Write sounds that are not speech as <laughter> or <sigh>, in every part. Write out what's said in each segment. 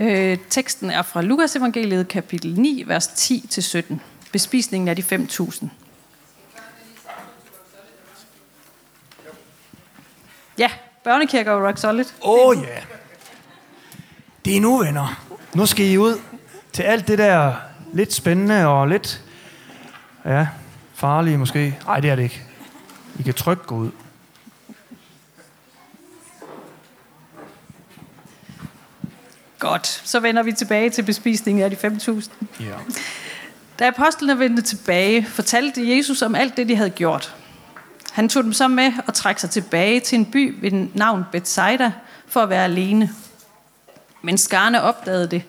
Øh, teksten er fra Lukas evangeliet, kapitel 9, vers 10-17. Bespisningen af de 5.000. Ja, børnekirker og rock solid. Åh oh, ja. Yeah. Det er nu, venner. Nu skal I ud til alt det der lidt spændende og lidt ja, farlige måske. Nej, det er det ikke. I kan trygt gå ud. Godt, så vender vi tilbage til bespisningen af de 5.000. Ja. Da apostlene vendte tilbage, fortalte Jesus om alt det, de havde gjort. Han tog dem så med og trak sig tilbage til en by ved navn Bethsaida for at være alene. Men skarne opdagede det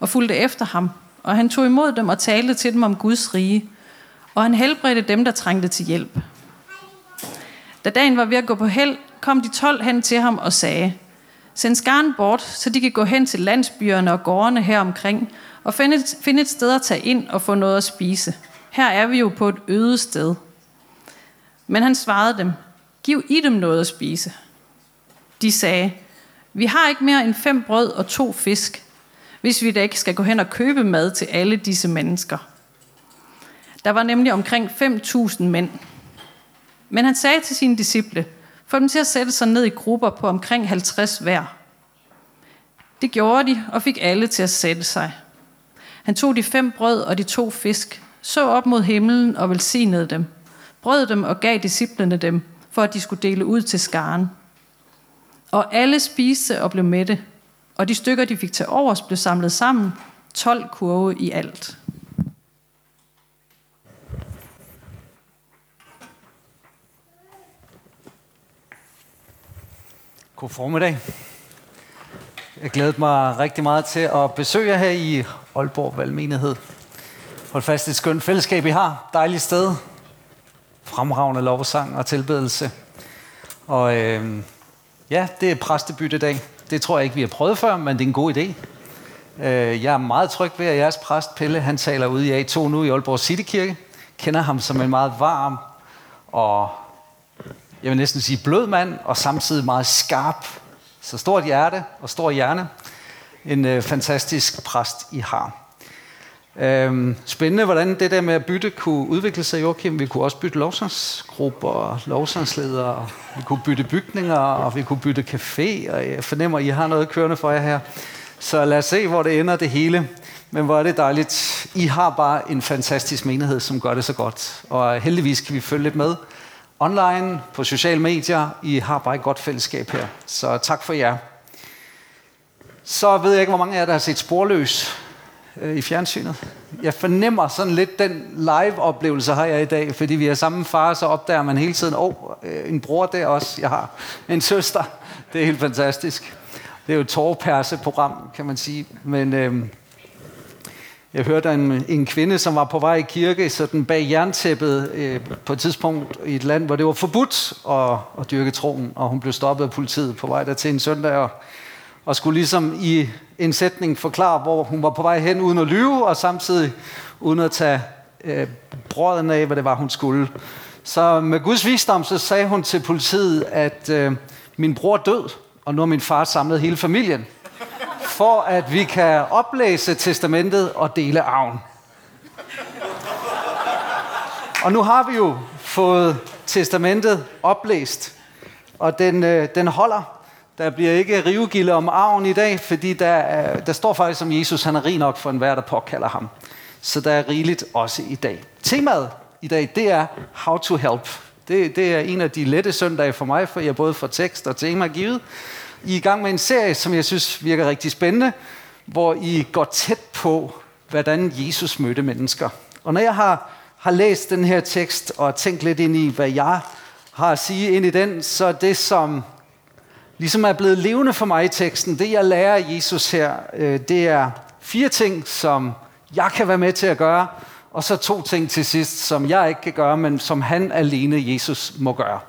og fulgte efter ham, og han tog imod dem og talte til dem om Guds rige, og han helbredte dem, der trængte til hjælp. Da dagen var ved at gå på held, kom de tolv hen til ham og sagde, Send skaren bort, så de kan gå hen til landsbyerne og gårdene her omkring, og finde et, finde et sted at tage ind og få noget at spise. Her er vi jo på et øde sted. Men han svarede dem, giv I dem noget at spise. De sagde, vi har ikke mere end fem brød og to fisk, hvis vi da ikke skal gå hen og købe mad til alle disse mennesker. Der var nemlig omkring 5.000 mænd. Men han sagde til sine disciple, få dem til at sætte sig ned i grupper på omkring 50 hver. Det gjorde de, og fik alle til at sætte sig. Han tog de fem brød og de to fisk, så op mod himlen og velsignede dem, brød dem og gav disciplene dem, for at de skulle dele ud til skaren. Og alle spiste og blev mætte, og de stykker, de fik til overs, blev samlet sammen, 12 kurve i alt. God formiddag. Jeg glæder mig rigtig meget til at besøge jer her i Aalborg Valgmenighed. Hold fast, et skønt fællesskab, I har. Dejligt sted. Fremragende lovsang og tilbedelse. Og øh, ja, det er præstebyttedag. Det tror jeg ikke, vi har prøvet før, men det er en god idé. Øh, jeg er meget tryg ved, at jeres præst, Pelle, han taler ude i A2 nu i Aalborg Citykirke. Kender ham som en meget varm og jeg vil næsten sige blød mand, og samtidig meget skarp. Så stort hjerte og stor hjerne. En øh, fantastisk præst, I har. Øhm, spændende, hvordan det der med at bytte kunne udvikle sig, Joachim. Vi kunne også bytte lovsangsgrupper, lovsangsledere, vi kunne bytte bygninger, og vi kunne bytte café, og jeg fornemmer, at I har noget kørende for jer her. Så lad os se, hvor det ender det hele. Men hvor er det dejligt. I har bare en fantastisk menighed, som gør det så godt. Og øh, heldigvis kan vi følge lidt med online, på sociale medier. I har bare et godt fællesskab her. Så tak for jer. Så ved jeg ikke, hvor mange af jer, der har set Sporløs øh, i fjernsynet. Jeg fornemmer sådan lidt den live-oplevelse har jeg i dag, fordi vi er samme far, så opdager man hele tiden, åh, oh, en bror der også, jeg har en søster. Det er helt fantastisk. Det er jo et tårperse-program, kan man sige. Men øh, jeg hørte en, en kvinde, som var på vej i kirke, sådan bag jerntæppet øh, på et tidspunkt i et land, hvor det var forbudt at, at dyrke troen, og hun blev stoppet af politiet på vej der til en søndag, og, og skulle ligesom i en sætning forklare, hvor hun var på vej hen uden at lyve, og samtidig uden at tage øh, brøden af, hvad det var, hun skulle. Så med Guds visdom, så sagde hun til politiet, at øh, min bror død, og nu har min far samlet hele familien for at vi kan oplæse testamentet og dele arven. Og nu har vi jo fået testamentet oplæst, og den, øh, den holder. Der bliver ikke rivegilde om arven i dag, fordi der, øh, der står faktisk om Jesus, han er rig nok for enhver, der påkalder ham. Så der er rigeligt også i dag. Temaet i dag, det er How to Help. Det, det er en af de lette søndage for mig, for jeg både får tekst og tema givet. I er i gang med en serie, som jeg synes virker rigtig spændende, hvor I går tæt på, hvordan Jesus mødte mennesker. Og når jeg har, har læst den her tekst og tænkt lidt ind i, hvad jeg har at sige ind i den, så det, som ligesom er blevet levende for mig i teksten, det jeg lærer af Jesus her, øh, det er fire ting, som jeg kan være med til at gøre, og så to ting til sidst, som jeg ikke kan gøre, men som han alene, Jesus, må gøre.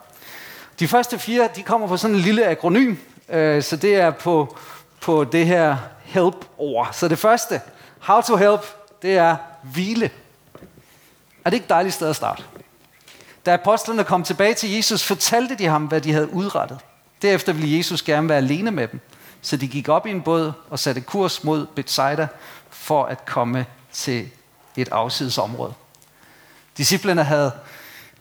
De første fire, de kommer fra sådan en lille akronym, Øh, så det er på, på det her help-ord. Så det første, how to help, det er hvile. Er det ikke et dejligt sted at starte? Da apostlene kom tilbage til Jesus, fortalte de ham, hvad de havde udrettet. Derefter ville Jesus gerne være alene med dem. Så de gik op i en båd og satte kurs mod Bethsaida for at komme til et afsidesområde. Disciplerne havde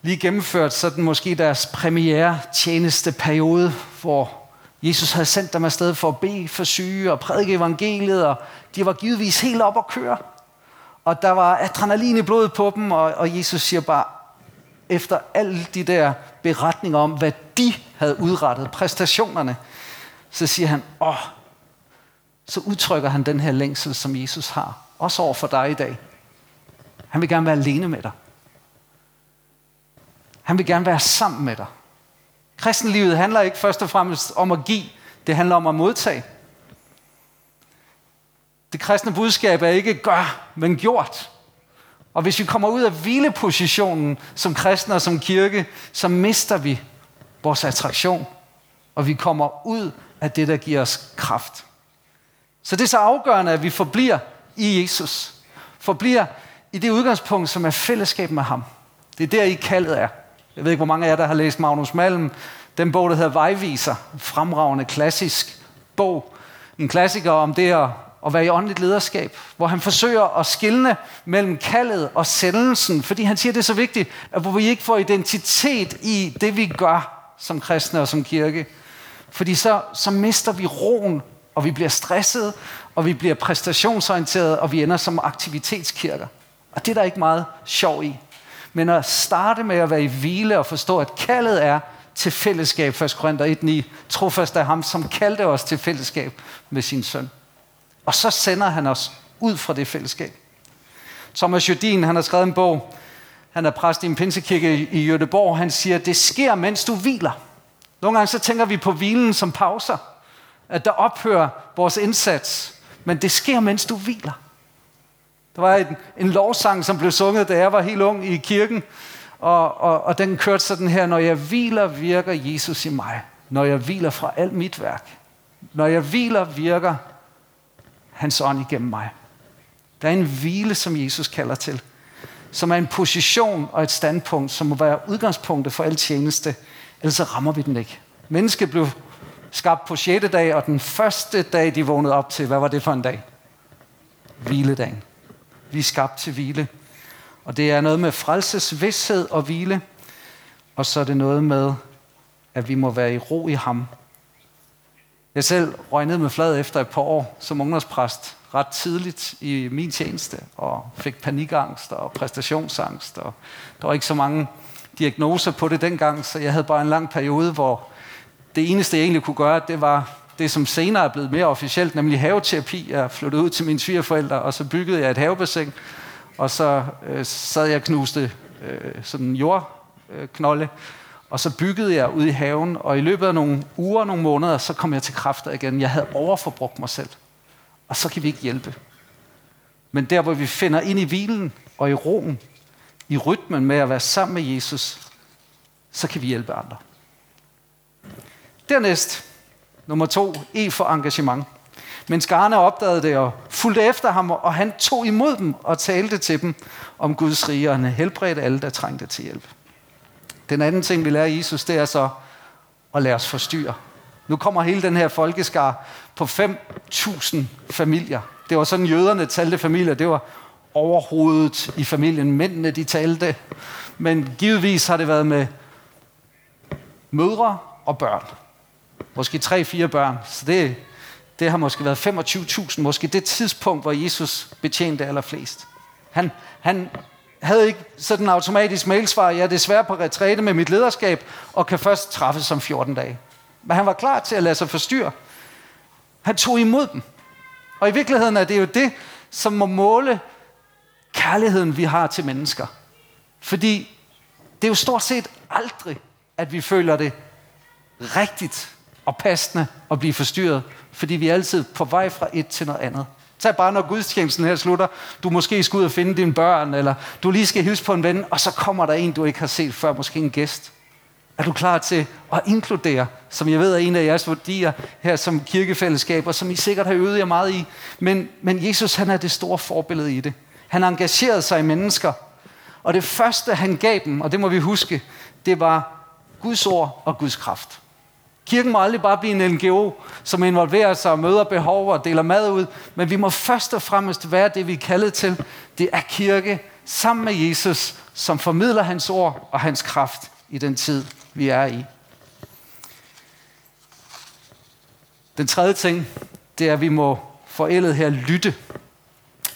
lige gennemført sådan måske deres premiere tjeneste periode, hvor Jesus havde sendt dem afsted for at bede for syge og prædike evangeliet, og de var givetvis helt op at køre. Og der var adrenalin i blodet på dem, og, og Jesus siger bare, efter alle de der beretninger om, hvad de havde udrettet, præstationerne, så siger han, åh, så udtrykker han den her længsel, som Jesus har, også over for dig i dag. Han vil gerne være alene med dig. Han vil gerne være sammen med dig. Kristenlivet handler ikke først og fremmest om at give, det handler om at modtage. Det kristne budskab er ikke gør, men gjort. Og hvis vi kommer ud af hvilepositionen som kristne og som kirke, så mister vi vores attraktion, og vi kommer ud af det, der giver os kraft. Så det er så afgørende, at vi forbliver i Jesus. Forbliver i det udgangspunkt, som er fællesskab med ham. Det er der, I kaldet er. Jeg ved ikke, hvor mange af jer, der har læst Magnus Malm. Den bog, der hedder Vejviser. Fremragende klassisk bog. En klassiker om det at, at være i åndeligt lederskab. Hvor han forsøger at skille mellem kaldet og sendelsen. Fordi han siger, det er så vigtigt, at hvor vi ikke får identitet i det, vi gør som kristne og som kirke. Fordi så, så mister vi roen, og vi bliver stresset, og vi bliver præstationsorienteret, og vi ender som aktivitetskirker. Og det er der ikke meget sjov i. Men at starte med at være i hvile og forstå, at kaldet er til fællesskab, 1. Korinther 1.9, trofast af ham, som kaldte os til fællesskab med sin søn. Og så sender han os ud fra det fællesskab. Thomas Jodin, han har skrevet en bog, han er præst i en pinsekirke i Göteborg, han siger, det sker, mens du hviler. Nogle gange så tænker vi på hvilen som pauser, at der ophører vores indsats, men det sker, mens du hviler. Der var en, en lovsang, som blev sunget, da jeg var helt ung i kirken, og, og, og den kørte sådan her, når jeg hviler, virker Jesus i mig. Når jeg hviler fra alt mit værk. Når jeg hviler, virker hans ånd igennem mig. Der er en hvile, som Jesus kalder til, som er en position og et standpunkt, som må være udgangspunktet for al tjeneste, ellers så rammer vi den ikke. Mennesket blev skabt på 6. dag, og den første dag, de vågnede op til, hvad var det for en dag? Hviledagen. Vi er skabt til hvile. Og det er noget med frelsesvidshed og hvile. Og så er det noget med, at vi må være i ro i ham. Jeg selv røg ned med flad efter et par år som ungdomspræst ret tidligt i min tjeneste, og fik panikangst og præstationsangst. Og der var ikke så mange diagnoser på det dengang, så jeg havde bare en lang periode, hvor det eneste, jeg egentlig kunne gøre, det var det, som senere er blevet mere officielt, nemlig haveterapi. Jeg flyttede ud til mine svigerforældre, og så byggede jeg et havebassin, og så øh, sad jeg og knuste øh, sådan en jordknolde, og så byggede jeg ud i haven, og i løbet af nogle uger, nogle måneder, så kom jeg til kræfter igen. Jeg havde overforbrugt mig selv. Og så kan vi ikke hjælpe. Men der, hvor vi finder ind i hvilen og i roen, i rytmen med at være sammen med Jesus, så kan vi hjælpe andre. Dernæst, nummer to, E for engagement. Men skarne opdagede det og fulgte efter ham, og han tog imod dem og talte til dem om Guds rige, og han helbredte alle, der trængte til hjælp. Den anden ting, vi lærer Jesus, det er så at lade os forstyrre. Nu kommer hele den her folkeskar på 5.000 familier. Det var sådan, jøderne talte familier. Det var overhovedet i familien. Mændene, de talte. Men givetvis har det været med mødre og børn. Måske tre-fire børn. Så det, det har måske været 25.000, måske det tidspunkt, hvor Jesus betjente allerflest. Han, han havde ikke sådan en automatisk mailsvar, jeg er desværre på retræte med mit lederskab, og kan først træffes om 14 dage. Men han var klar til at lade sig forstyrre. Han tog imod dem. Og i virkeligheden er det jo det, som må måle kærligheden, vi har til mennesker. Fordi det er jo stort set aldrig, at vi føler det rigtigt og passende at blive forstyrret, fordi vi er altid på vej fra et til noget andet. Tag bare, når gudstjenesten her slutter, du måske skal ud og finde dine børn, eller du lige skal hilse på en ven, og så kommer der en, du ikke har set før, måske en gæst. Er du klar til at inkludere, som jeg ved er en af jeres værdier her som kirkefællesskab, og som I sikkert har øvet jer meget i. Men, men Jesus, han er det store forbillede i det. Han engagerede sig i mennesker. Og det første, han gav dem, og det må vi huske, det var Guds ord og Guds kraft. Kirken må aldrig bare blive en NGO, som involverer sig og møder behov og deler mad ud, men vi må først og fremmest være det, vi er kaldet til. Det er kirke sammen med Jesus, som formidler hans ord og hans kraft i den tid, vi er i. Den tredje ting, det er, at vi må forældet her lytte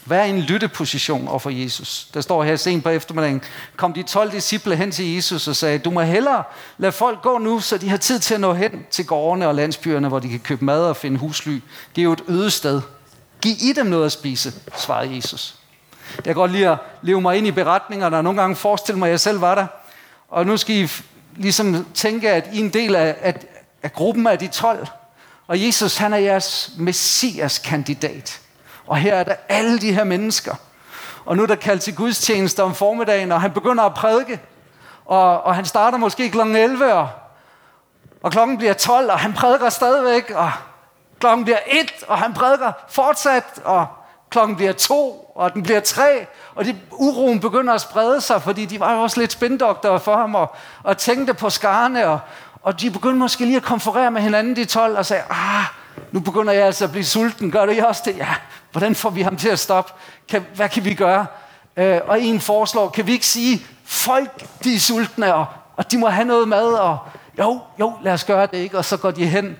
hvad er en lytteposition over for Jesus? Der står her sent på eftermiddagen, kom de 12 disciple hen til Jesus og sagde, du må hellere lade folk gå nu, så de har tid til at nå hen til gårdene og landsbyerne, hvor de kan købe mad og finde husly. Det er jo et øde sted. Giv i dem noget at spise, svarede Jesus. Jeg kan godt lide at leve mig ind i beretningerne, og nogle gange forestille mig, at jeg selv var der. Og nu skal I ligesom tænke, at I er en del af, af, af gruppen af de 12. Og Jesus, han er jeres messias-kandidat. Og her er der alle de her mennesker. Og nu er der kaldt til gudstjeneste om formiddagen, og han begynder at prædike. Og, og han starter måske kl. 11, og, og klokken bliver 12, og han prædiker stadigvæk. Og klokken bliver 1, og han prædiker fortsat. Og klokken bliver 2, og den bliver 3. Og de, uroen begynder at sprede sig, fordi de var jo også lidt spindoktorer for ham, og, og tænkte på skarne. Og, og de begyndte måske lige at konferere med hinanden, de 12, og sagde, ah, nu begynder jeg altså at blive sulten. Gør det også det? Ja, Hvordan får vi ham til at stoppe? Kan, hvad kan vi gøre? Øh, og en foreslår, kan vi ikke sige, folk de er sultne, og, og de må have noget mad, og jo, jo, lad os gøre det, ikke? Og så går de hen,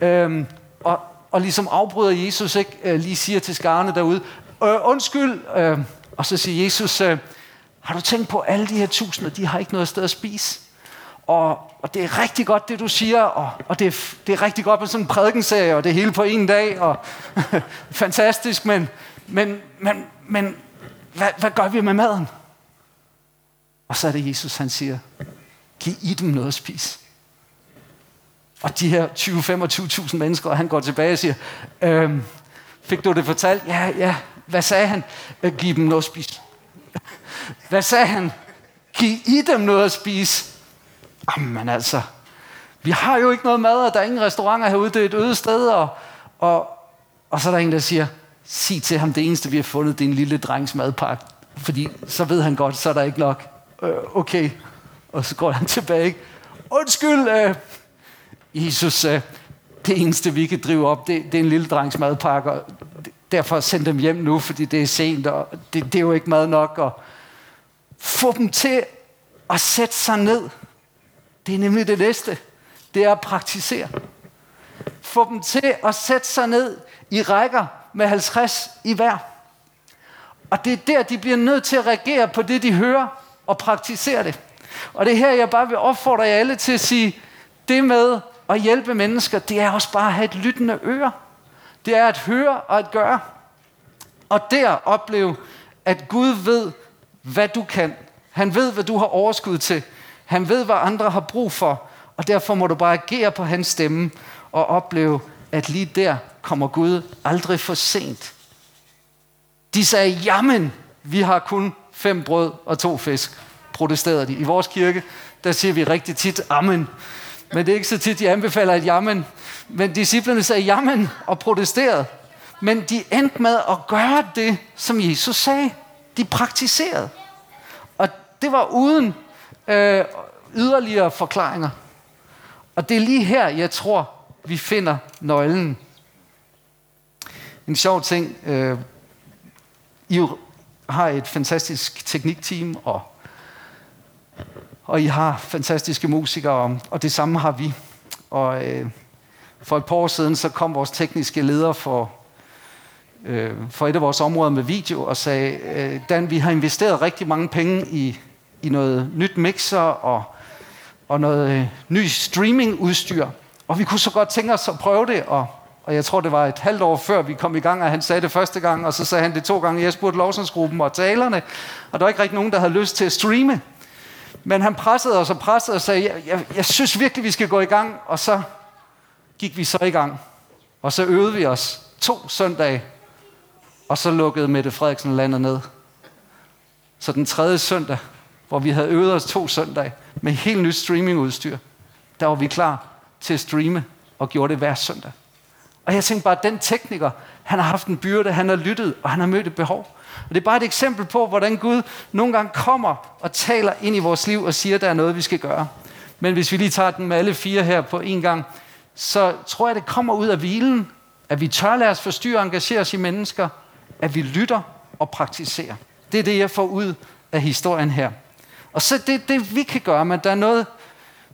øh, og, og ligesom afbryder Jesus, ikke? Øh, lige siger til skarne derude, øh, undskyld, øh, og så siger Jesus, øh, har du tænkt på, alle de her tusinder, de har ikke noget sted at spise? Og, og det er rigtig godt, det du siger, og, og det, er, det er rigtig godt med sådan en prædikenserie, og det hele på en dag, og <laughs> fantastisk, men, men, men, men hvad, hvad gør vi med maden? Og så er det Jesus, han siger, giv i dem noget at spise. Og de her 20-25.000 mennesker, og han går tilbage og siger, øhm, fik du det fortalt? Ja, ja. Hvad sagde han? Giv dem noget at spise. <laughs> Hvad sagde han? Giv i dem noget at spise. Jamen altså, vi har jo ikke noget mad, og der er ingen restauranter herude, det er et øde sted, og, og, og så er der en, der siger, sig til ham, det eneste vi har fundet, det er en lille drengs madpakke, fordi så ved han godt, så er der ikke nok. Øh, okay, og så går han tilbage. Undskyld, øh, Jesus, øh, det eneste vi kan drive op, det, det er en lille drengs madpakke, og derfor send dem hjem nu, fordi det er sent, og det, det er jo ikke mad nok. Og få dem til at sætte sig ned det er nemlig det næste. Det er at praktisere. Få dem til at sætte sig ned i rækker med 50 i hver. Og det er der, de bliver nødt til at reagere på det, de hører og praktisere det. Og det er her, jeg bare vil opfordre jer alle til at sige, det med at hjælpe mennesker, det er også bare at have et lyttende øre. Det er at høre og at gøre. Og der opleve, at Gud ved, hvad du kan. Han ved, hvad du har overskud til. Han ved, hvad andre har brug for, og derfor må du bare agere på hans stemme og opleve, at lige der kommer Gud aldrig for sent. De sagde, jamen, vi har kun fem brød og to fisk, protesterede de. I vores kirke, der siger vi rigtig tit, amen. Men det er ikke så tit, de anbefaler et jamen. Men disciplerne sagde jamen og protesterede. Men de endte med at gøre det, som Jesus sagde. De praktiserede. Og det var uden øh, yderligere forklaringer. Og det er lige her, jeg tror, vi finder nøglen. En sjov ting. Øh, I har et fantastisk teknikteam, og, og I har fantastiske musikere, og det samme har vi. Og øh, for et par år siden, så kom vores tekniske leder for, øh, for et af vores områder med video, og sagde, øh, Dan, vi har investeret rigtig mange penge i i noget nyt mixer og, og noget øh, ny streamingudstyr. Og vi kunne så godt tænke os at prøve det, og, og jeg tror, det var et halvt år før vi kom i gang, og han sagde det første gang, og så sagde han det to gange. Jeg spurgte lovsangsgruppen og talerne, og der var ikke rigtig nogen, der havde lyst til at streame. Men han pressede os og pressede og sagde, jeg, jeg, jeg synes virkelig, vi skal gå i gang. Og så gik vi så i gang. Og så øvede vi os to søndage, og så lukkede Mette Frederiksen landet ned. Så den tredje søndag, hvor vi havde øvet os to søndage med helt nyt streamingudstyr. Der var vi klar til at streame og gjorde det hver søndag. Og jeg tænkte bare, at den tekniker, han har haft en byrde, han har lyttet, og han har mødt et behov. Og det er bare et eksempel på, hvordan Gud nogle gange kommer og taler ind i vores liv og siger, at der er noget, vi skal gøre. Men hvis vi lige tager den med alle fire her på en gang. så tror jeg, det kommer ud af hvilen, at vi tør lade os forstyrre og engagere os i mennesker, at vi lytter og praktiserer. Det er det, jeg får ud af historien her. Og så det det, vi kan gøre, men der er noget,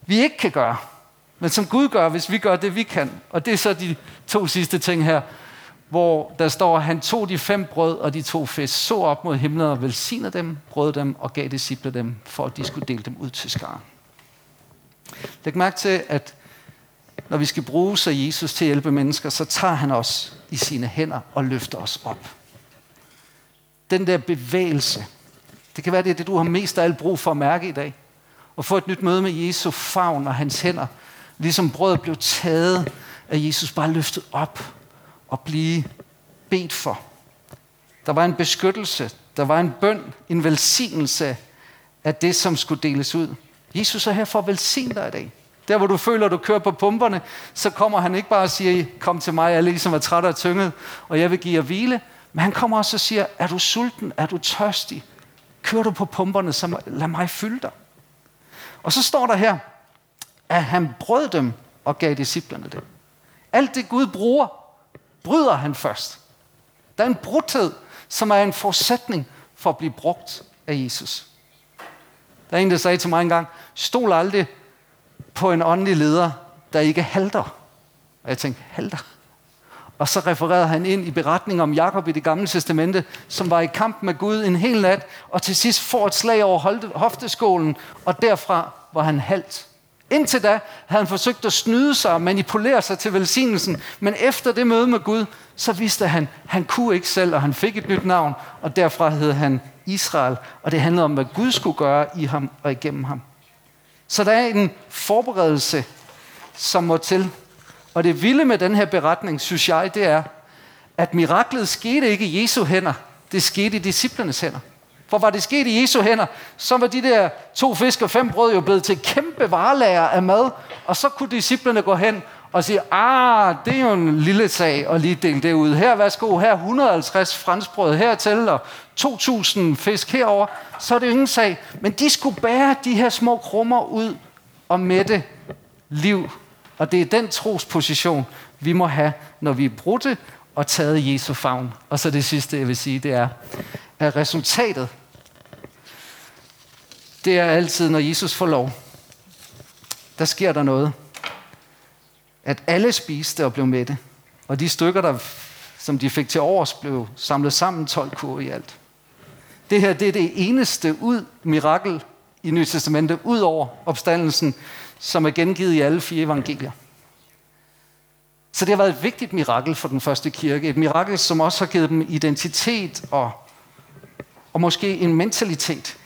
vi ikke kan gøre. Men som Gud gør, hvis vi gør det, vi kan. Og det er så de to sidste ting her, hvor der står, at han tog de fem brød og de to fisk, så op mod himlen og velsignede dem, brød dem og gav disciple dem, for at de skulle dele dem ud til skaren. Læg mærke til, at når vi skal bruge sig Jesus til at hjælpe mennesker, så tager han os i sine hænder og løfter os op. Den der bevægelse, det kan være, det er det, du har mest af alt brug for at mærke i dag. Og få et nyt møde med Jesu favn og hans hænder. Ligesom brødet blev taget af Jesus, bare løftet op og blive bedt for. Der var en beskyttelse, der var en bøn, en velsignelse af det, som skulle deles ud. Jesus er her for at velsigne dig i dag. Der, hvor du føler, at du kører på pumperne, så kommer han ikke bare og siger, kom til mig, alle ligesom er træt og tynget, og jeg vil give jer hvile. Men han kommer også og siger, er du sulten? Er du tørstig? Kører du på pumperne, så lad mig fylde dig. Og så står der her, at han brød dem og gav disciplerne det. Alt det Gud bruger, bryder han først. Der er en brudthed, som er en forudsætning for at blive brugt af Jesus. Der er en, der sagde til mig engang, stol aldrig på en åndelig leder, der ikke halter. Og jeg tænkte, halter? Og så refererede han ind i beretningen om Jakob i det gamle testamente, som var i kamp med Gud en hel nat, og til sidst får et slag over hofteskålen, og derfra var han halt. Indtil da havde han forsøgt at snyde sig og manipulere sig til velsignelsen, men efter det møde med Gud, så vidste han, at han kunne ikke selv, og han fik et nyt navn, og derfra hed han Israel, og det handlede om, hvad Gud skulle gøre i ham og igennem ham. Så der er en forberedelse, som må til. Og det vilde med den her beretning, synes jeg, det er, at miraklet skete ikke i Jesu hænder, det skete i disciplernes hænder. For var det sket i Jesu hænder, så var de der to fisk og fem brød jo blevet til kæmpe varelager af mad, og så kunne disciplerne gå hen og sige, ah, det er jo en lille sag at lige dele det ud. Her, værsgo, her 150 franskbrød hertil, og 2.000 fisk herover, så er det jo ingen sag. Men de skulle bære de her små krummer ud og mætte liv. Og det er den trosposition, vi må have, når vi er brudte og taget Jesu favn. Og så det sidste, jeg vil sige, det er, at resultatet, det er altid, når Jesus får lov, der sker der noget. At alle spiste og blev mætte. Og de stykker, der, som de fik til overs, blev samlet sammen 12 kur i alt. Det her det er det eneste ud mirakel i Nyt Testamentet, ud over opstandelsen, som er gengivet i alle fire evangelier. Så det har været et vigtigt mirakel for den første kirke. Et mirakel, som også har givet dem identitet og, og måske en mentalitet.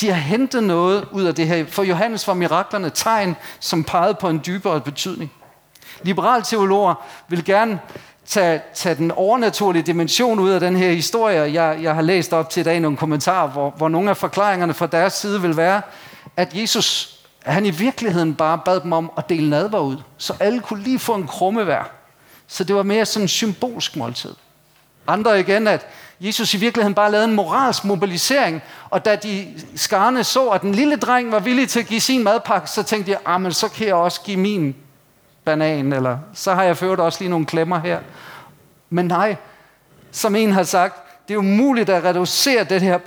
De har hentet noget ud af det her. For Johannes var miraklerne tegn, som pegede på en dybere betydning. Liberale teologer vil gerne tage, tage den overnaturlige dimension ud af den her historie. Jeg, jeg har læst op til i dag nogle kommentarer, hvor, hvor nogle af forklaringerne fra deres side vil være, at Jesus at han i virkeligheden bare bad dem om at dele nadver ud, så alle kunne lige få en krumme hver. Så det var mere sådan en symbolsk måltid. Andre igen, at Jesus i virkeligheden bare lavede en moralsk mobilisering, og da de skarne så, at den lille dreng var villig til at give sin madpakke, så tænkte jeg, ah, men så kan jeg også give min banan, eller så har jeg ført også lige nogle klemmer her. Men nej, som en har sagt, det er umuligt at reducere det her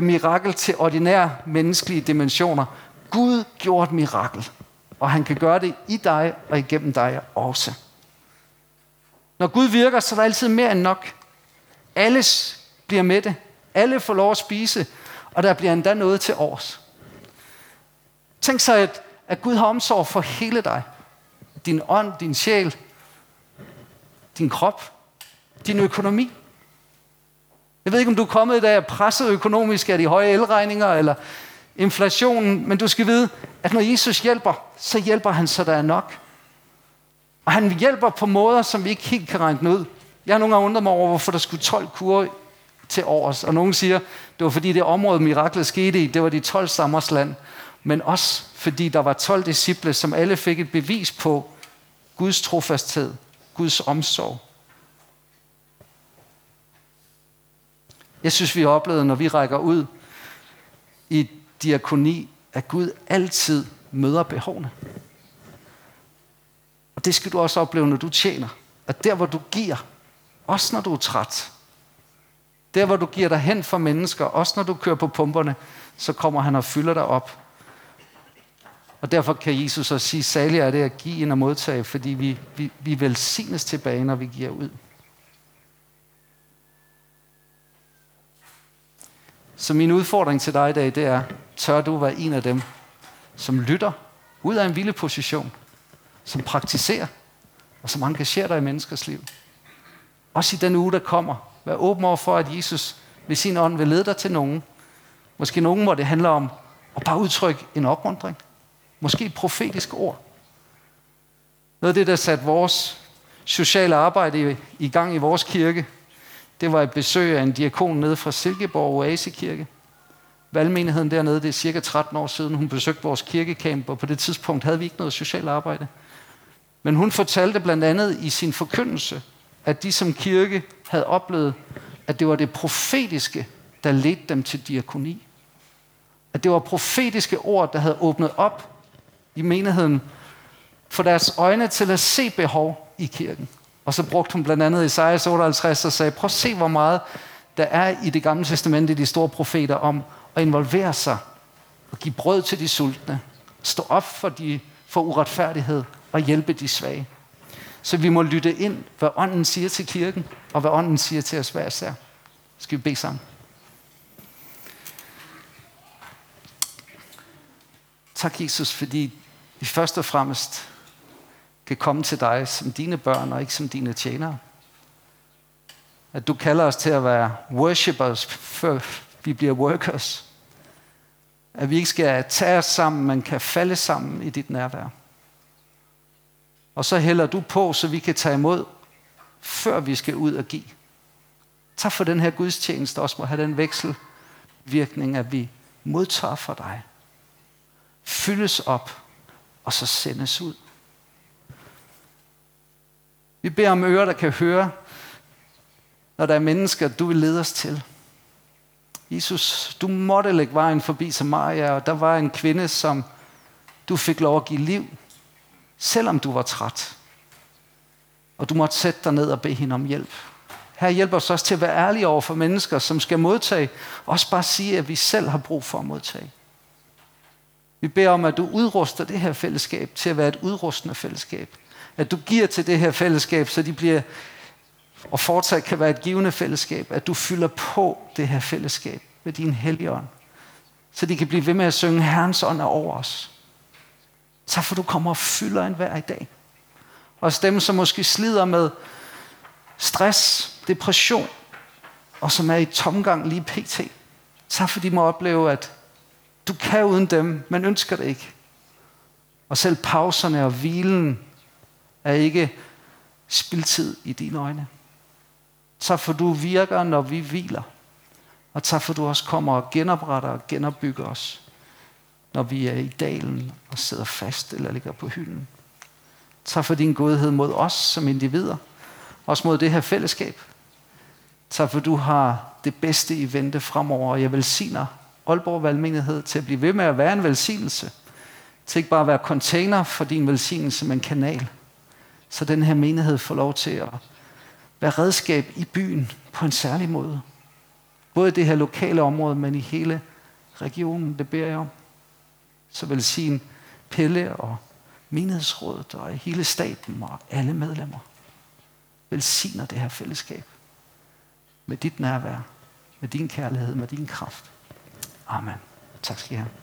mirakel til ordinære menneskelige dimensioner. Gud gjorde et mirakel, og han kan gøre det i dig og igennem dig også. Når Gud virker, så er der altid mere end nok. Alles bliver med det. Alle får lov at spise, og der bliver endda noget til års. Tænk så, at, at Gud har omsorg for hele dig. Din ånd, din sjæl, din krop, din økonomi. Jeg ved ikke, om du er kommet i dag presset økonomisk af de høje elregninger, eller inflationen, men du skal vide, at når Jesus hjælper, så hjælper han, så der er nok. Og han hjælper på måder, som vi ikke helt kan regne ud. Jeg har nogle gange undret mig over, hvorfor der skulle 12 kurer til års. Og nogen siger, det var fordi det område, miraklet skete i, det var de 12 stammers land. Men også fordi der var 12 disciple, som alle fik et bevis på Guds trofasthed, Guds omsorg. Jeg synes, vi har oplevet, når vi rækker ud i diakoni, at Gud altid møder behovene. Og det skal du også opleve, når du tjener. At der, hvor du giver, også når du er træt, der, hvor du giver dig hen for mennesker, også når du kører på pumperne, så kommer han og fylder dig op. Og derfor kan Jesus også sige, særlig er det at give ind og modtage, fordi vi, vi, vi velsignes tilbage, når vi giver ud. Så min udfordring til dig i dag, det er, tør du være en af dem, som lytter ud af en vilde position, som praktiserer, og som engagerer dig i menneskers liv. Også i den uge, der kommer. Vær åben over for, at Jesus ved sin ånd vil lede dig til nogen. Måske nogen, hvor det handler om at bare udtrykke en opmundring. Måske et profetisk ord. Noget af det, der satte vores sociale arbejde i gang i vores kirke, det var et besøg af en diakon nede fra Silkeborg Oasekirke. Valgmenigheden dernede, det er cirka 13 år siden, hun besøgte vores kirkekamp, og på det tidspunkt havde vi ikke noget socialt arbejde. Men hun fortalte blandt andet i sin forkyndelse, at de som kirke havde oplevet, at det var det profetiske, der ledte dem til diakoni. At det var profetiske ord, der havde åbnet op i menigheden for deres øjne til at se behov i kirken. Og så brugte hun blandt andet Isaias 58 og sagde, prøv at se, hvor meget der er i det gamle testament i de store profeter, om at involvere sig og give brød til de sultne, stå op for, de, for uretfærdighed og hjælpe de svage. Så vi må lytte ind, hvad ånden siger til kirken, og hvad ånden siger til os hver især. Skal vi bede sammen? Tak, Jesus, fordi vi først og fremmest kan komme til dig som dine børn og ikke som dine tjenere. At du kalder os til at være worshippers, før vi bliver workers. At vi ikke skal tage os sammen, men kan falde sammen i dit nærvær. Og så hælder du på, så vi kan tage imod, før vi skal ud og give. Tak for den her gudstjeneste også må have den vekselvirkning, at vi modtager fra dig. Fyldes op, og så sendes ud. Vi beder om ører, der kan høre, når der er mennesker, du vil lede os til. Jesus, du måtte lægge vejen forbi Samaria, og der var en kvinde, som du fik lov at give liv, selvom du var træt. Og du måtte sætte dig ned og bede hende om hjælp. Her hjælper os også til at være ærlige over for mennesker, som skal modtage. Også bare sige, at vi selv har brug for at modtage. Vi beder om, at du udruster det her fællesskab til at være et udrustende fællesskab. At du giver til det her fællesskab, så de bliver og fortsat kan være et givende fællesskab. At du fylder på det her fællesskab med din helligånd. Så de kan blive ved med at synge, Herrens ånd er over os. Tak for du kommer og fylder en hver i dag. Og dem, som måske slider med stress, depression, og som er i tomgang lige pt. Tak for de må opleve, at du kan uden dem, men ønsker det ikke. Og selv pauserne og hvilen er ikke spildtid i dine øjne. Tak for du virker, når vi hviler. Og tak for du også kommer og genopretter og genopbygger os, når vi er i dalen og sidder fast eller ligger på hylden. Tak for din godhed mod os som individer, også mod det her fællesskab. Tak for du har det bedste i vente fremover, og jeg velsigner Aalborg Valgmenighed til at blive ved med at være en velsignelse. Til ikke bare at være container for din velsignelse, men kanal. Så den her menighed får lov til at være redskab i byen på en særlig måde. Både i det her lokale område, men i hele regionen, det beder jeg om. Så velsign Pelle og menighedsrådet og hele staten og alle medlemmer. Velsigner det her fællesskab med dit nærvær, med din kærlighed, med din kraft. Amen. Tak skal I have.